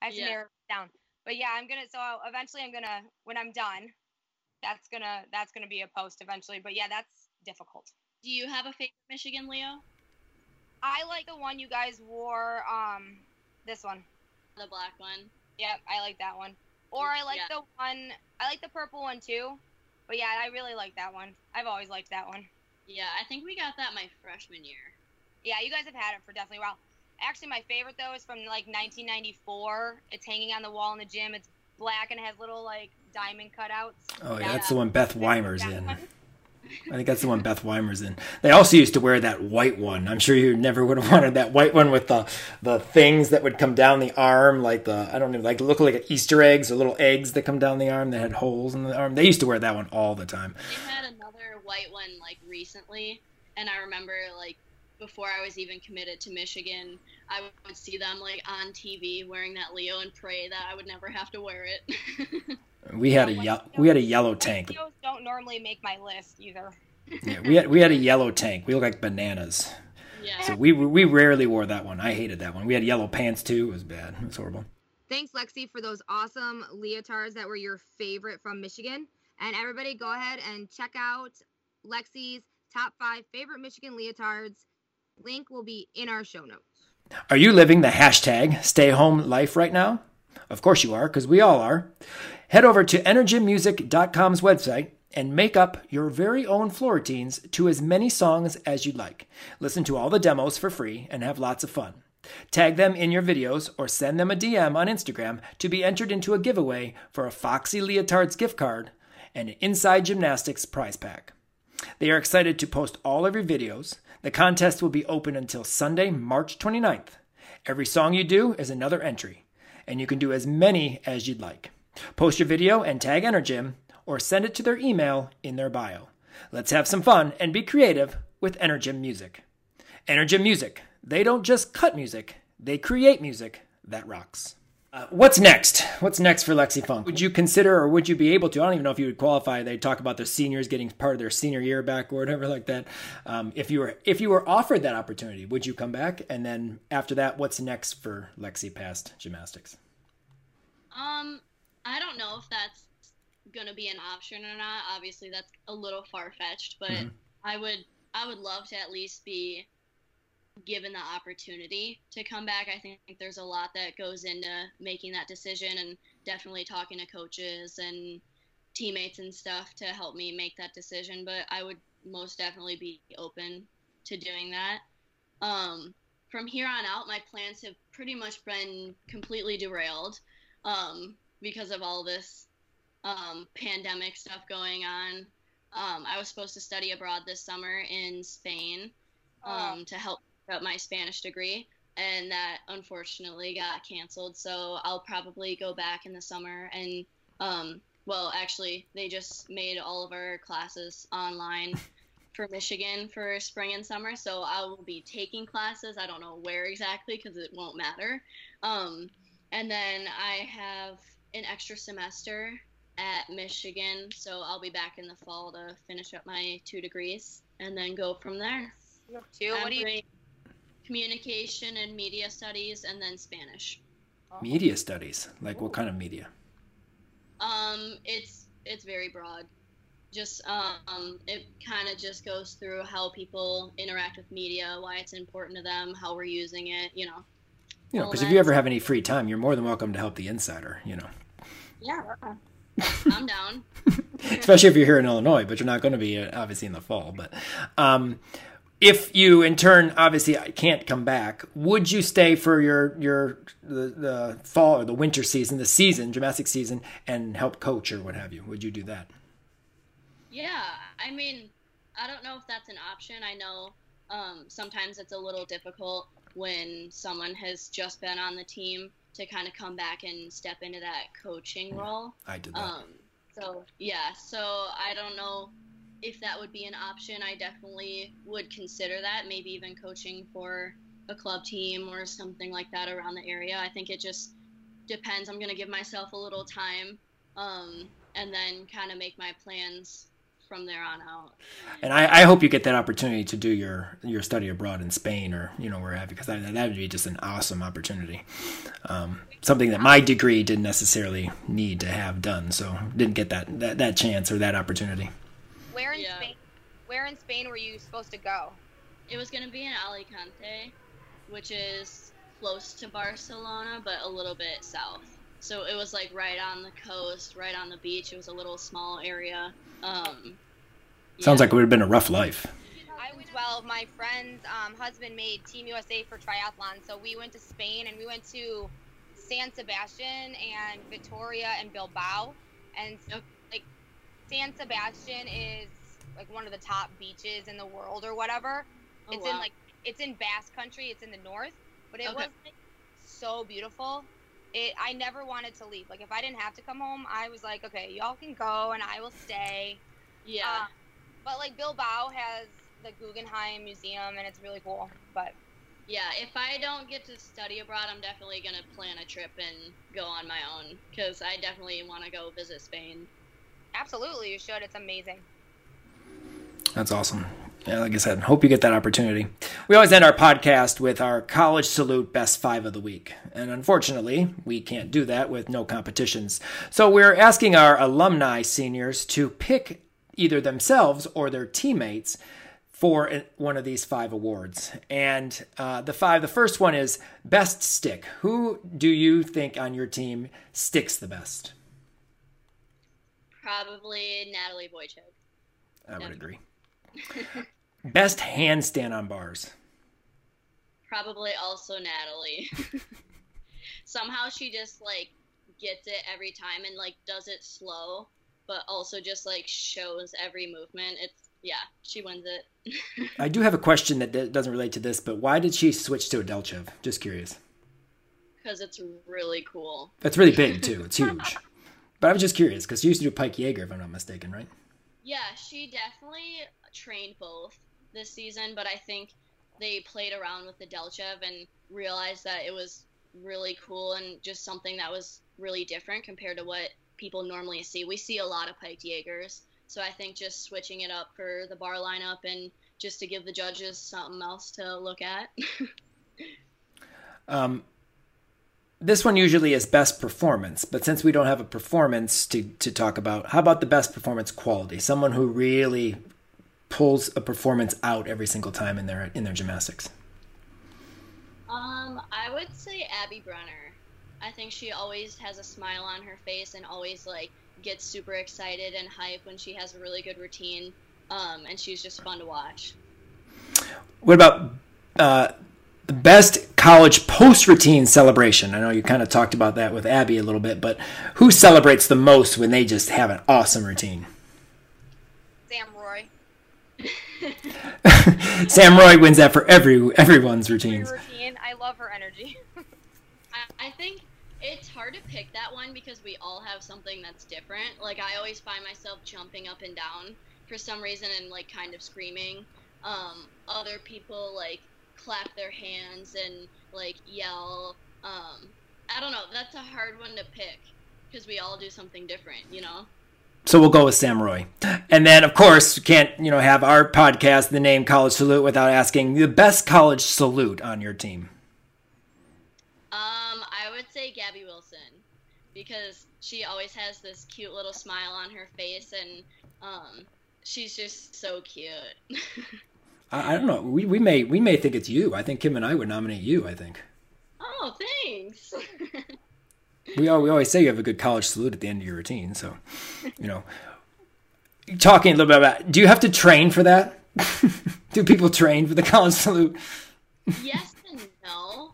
i have to Yeah. narrow it down but yeah, I'm gonna. So eventually, I'm gonna when I'm done. That's gonna that's gonna be a post eventually. But yeah, that's difficult. Do you have a favorite Michigan, Leo? I like the one you guys wore. Um, this one. The black one. Yep, I like that one. Or I like yeah. the one. I like the purple one too. But yeah, I really like that one. I've always liked that one. Yeah, I think we got that my freshman year. Yeah, you guys have had it for definitely a while. Actually, my favorite though is from like 1994. It's hanging on the wall in the gym. It's black and it has little like diamond cutouts. Oh yeah, that's the one Beth Wymer's in. One. I think that's the one Beth Wymer's in. They also used to wear that white one. I'm sure you never would have wanted that white one with the the things that would come down the arm, like the I don't know, like look like Easter eggs or little eggs that come down the arm that had holes in the arm. They used to wear that one all the time. They had another white one like recently, and I remember like before I was even committed to Michigan, I would see them like on TV wearing that Leo and pray that I would never have to wear it. we had a ye- we had a yellow tank. Leos don't normally make my list either. yeah, we had we had a yellow tank. We look like bananas. Yeah. So we we rarely wore that one. I hated that one. We had yellow pants too. It was bad. It was horrible. Thanks, Lexi, for those awesome leotards that were your favorite from Michigan. And everybody, go ahead and check out Lexi's top five favorite Michigan leotards Link will be in our show notes. Are you living the hashtag stay home life right now? Of course you are, because we all are. Head over to energymusic.com's website and make up your very own floor routines to as many songs as you'd like. Listen to all the demos for free and have lots of fun. Tag them in your videos or send them a DM on Instagram to be entered into a giveaway for a Foxy Leotards gift card and an Inside Gymnastics prize pack. They are excited to post all of your videos the contest will be open until Sunday, March 29th. Every song you do is another entry, and you can do as many as you'd like. Post your video and tag Energym, or send it to their email in their bio. Let's have some fun and be creative with Energym Music. Energym Music. They don't just cut music, they create music that rocks. Uh, what's next? What's next for Lexi Funk? Would you consider, or would you be able to? I don't even know if you would qualify. They talk about the seniors getting part of their senior year back or whatever like that. Um, if you were if you were offered that opportunity, would you come back? And then after that, what's next for Lexi past gymnastics? Um, I don't know if that's gonna be an option or not. Obviously, that's a little far fetched, but mm-hmm. I would I would love to at least be given the opportunity to come back. I think there's a lot that goes into making that decision and definitely talking to coaches and teammates and stuff to help me make that decision. But I would most definitely be open to doing that. Um, from here on out, my plans have pretty much been completely derailed um, because of all this um, pandemic stuff going on. Um, I was supposed to study abroad this summer in Spain oh. um, to help about my Spanish degree, and that unfortunately got canceled. So I'll probably go back in the summer and, um, well, actually, they just made all of our classes online for Michigan for spring and summer. So I will be taking classes. I don't know where exactly because it won't matter. Um, and then I have an extra semester at Michigan, so I'll be back in the fall to finish up my two degrees and then go from there. Two. What do you? communication and media studies, and then Spanish. Media studies, like what kind of media? Um, it's it's very broad. Just um, it kind of just goes through how people interact with media, why it's important to them, how we're using it. You know. You know, because if you ever have any free time, you're more than welcome to help the insider. You know. Yeah. I'm down. Especially if you're here in Illinois, but you're not going to be uh, obviously in the fall. But um, if you in turn obviously I can't come back would you stay for your your the, the fall or the winter season the season gymnastic season and help coach or what have you would you do that yeah i mean i don't know if that's an option i know um, sometimes it's a little difficult when someone has just been on the team to kind of come back and step into that coaching role i did that um, so yeah so i don't know if that would be an option, I definitely would consider that. Maybe even coaching for a club team or something like that around the area. I think it just depends. I'm going to give myself a little time um, and then kind of make my plans from there on out. And I, I, hope you get that opportunity to do your your study abroad in Spain or you know wherever, because that, that would be just an awesome opportunity. Um, something that my degree didn't necessarily need to have done, so didn't get that that, that chance or that opportunity. Where in yeah. Spain? Where in Spain were you supposed to go? It was going to be in Alicante, which is close to Barcelona, but a little bit south. So it was like right on the coast, right on the beach. It was a little small area. Um, Sounds like it would have been a rough life. I was well. My friend's um, husband made Team USA for triathlon, so we went to Spain and we went to San Sebastian and Vitoria and Bilbao, and so, like San Sebastian is like one of the top beaches in the world or whatever. Oh, it's wow. in like it's in Basque Country. It's in the north, but it okay. was like, so beautiful. It I never wanted to leave. Like if I didn't have to come home, I was like, okay, y'all can go and I will stay. Yeah. Uh, but like Bilbao has the Guggenheim Museum and it's really cool. But yeah, if I don't get to study abroad, I'm definitely gonna plan a trip and go on my own because I definitely want to go visit Spain. Absolutely, you should. It's amazing. That's awesome yeah, like I said, hope you get that opportunity. We always end our podcast with our college salute best five of the week. And unfortunately, we can't do that with no competitions. So we're asking our alumni seniors to pick either themselves or their teammates for one of these five awards. And uh, the five, the first one is best stick. Who do you think on your team sticks the best? Probably Natalie Wojcik. I would agree. Best handstand on bars. Probably also Natalie. Somehow she just like gets it every time and like does it slow, but also just like shows every movement. It's yeah, she wins it. I do have a question that doesn't relate to this, but why did she switch to Delchev? Just curious. Because it's really cool. That's really big too. It's huge. but I was just curious because she used to do Pike Jaeger, if I'm not mistaken, right? Yeah, she definitely trained both this season, but I think they played around with the Delchev and realized that it was really cool and just something that was really different compared to what people normally see. We see a lot of piked Jaegers, so I think just switching it up for the bar lineup and just to give the judges something else to look at. um, this one usually is best performance, but since we don't have a performance to, to talk about, how about the best performance quality? Someone who really pulls a performance out every single time in their in their gymnastics? Um, I would say Abby Brenner. I think she always has a smile on her face and always like gets super excited and hype when she has a really good routine. Um, and she's just fun to watch. What about uh, the best college post routine celebration? I know you kind of talked about that with Abby a little bit, but who celebrates the most when they just have an awesome routine? Sam Roy wins that for every everyone's routines. routine. I love her energy. I, I think it's hard to pick that one because we all have something that's different. Like I always find myself jumping up and down for some reason and like kind of screaming. Um, other people like clap their hands and like yell. Um, I don't know. That's a hard one to pick because we all do something different, you know. So we'll go with Sam Roy. And then, of course, you can't you know have our podcast, the name College Salute, without asking the best college salute on your team. Um, I would say Gabby Wilson because she always has this cute little smile on her face, and um, she's just so cute. I, I don't know. We, we may we may think it's you. I think Kim and I would nominate you. I think. Oh, thanks. we, we always say you have a good college salute at the end of your routine. So, you know, talking a little bit about, do you have to train for that? do people train for the college salute? yes and no.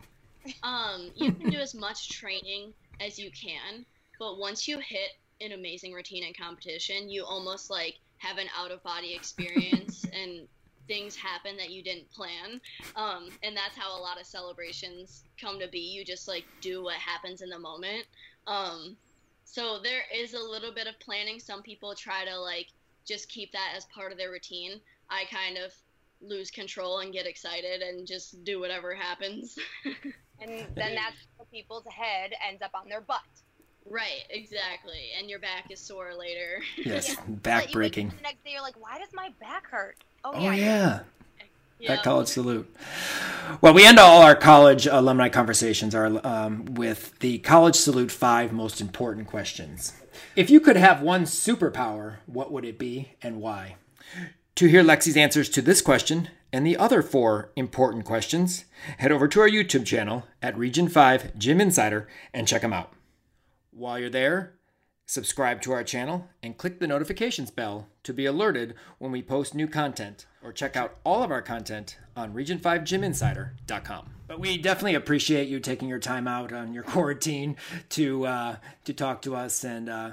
Um, you can do as much training as you can, but once you hit an amazing routine in competition, you almost like have an out of body experience and things happen that you didn't plan. Um, and that's how a lot of celebrations come to be. You just like do what happens in the moment. Um, so there is a little bit of planning. Some people try to like just keep that as part of their routine. I kind of lose control and get excited and just do whatever happens. and then that's the people's head ends up on their butt. Right, exactly. And your back is sore later. Yes, Yeah. back But you wake up breaking. The next day, you're like, why does my back hurt? Oh yeah. yeah. Yeah. That college salute. Well, we end all our college alumni conversations are um, with the college salute five most important questions. If you could have one superpower, what would it be and why? To hear Lexi's answers to this question and the other four important questions, head over to our YouTube channel at Region 5 Gym Insider and check them out. While you're there, subscribe to our channel and click the notifications bell to be alerted when we post new content or check out all of our content on region5gyminsider.com. But we definitely appreciate you taking your time out on your quarantine to uh, to talk to us and uh,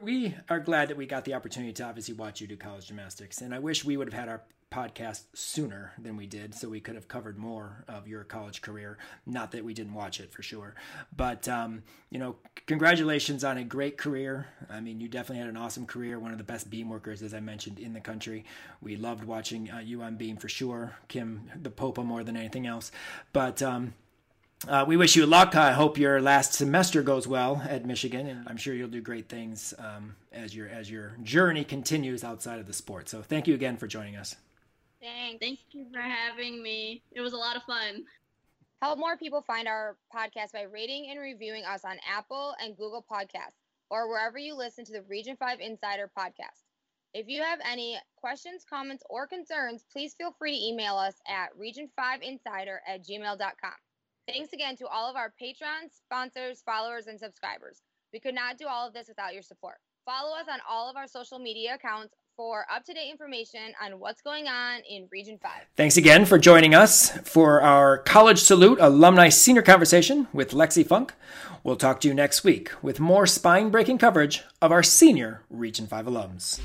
we are glad that we got the opportunity to obviously watch you do college gymnastics and I wish we would have had our podcast sooner than we did so we could have covered more of your college career not that we didn't watch it for sure but um, you know congratulations on a great career i mean you definitely had an awesome career one of the best beam workers as i mentioned in the country we loved watching uh, you on beam for sure kim the popa more than anything else but um, uh, we wish you luck. I hope your last semester goes well at Michigan, and I'm sure you'll do great things um, as your as your journey continues outside of the sport. So, thank you again for joining us. Thanks. Thank you for having me. It was a lot of fun. Help more people find our podcast by rating and reviewing us on Apple and Google Podcasts or wherever you listen to the Region 5 Insider podcast. If you have any questions, comments, or concerns, please feel free to email us at region5insider at gmail.com. Thanks again to all of our patrons, sponsors, followers, and subscribers. We could not do all of this without your support. Follow us on all of our social media accounts for up to date information on what's going on in Region 5. Thanks again for joining us for our College Salute Alumni Senior Conversation with Lexy Funk. We'll talk to you next week with more spine breaking coverage of our senior Region 5 alums.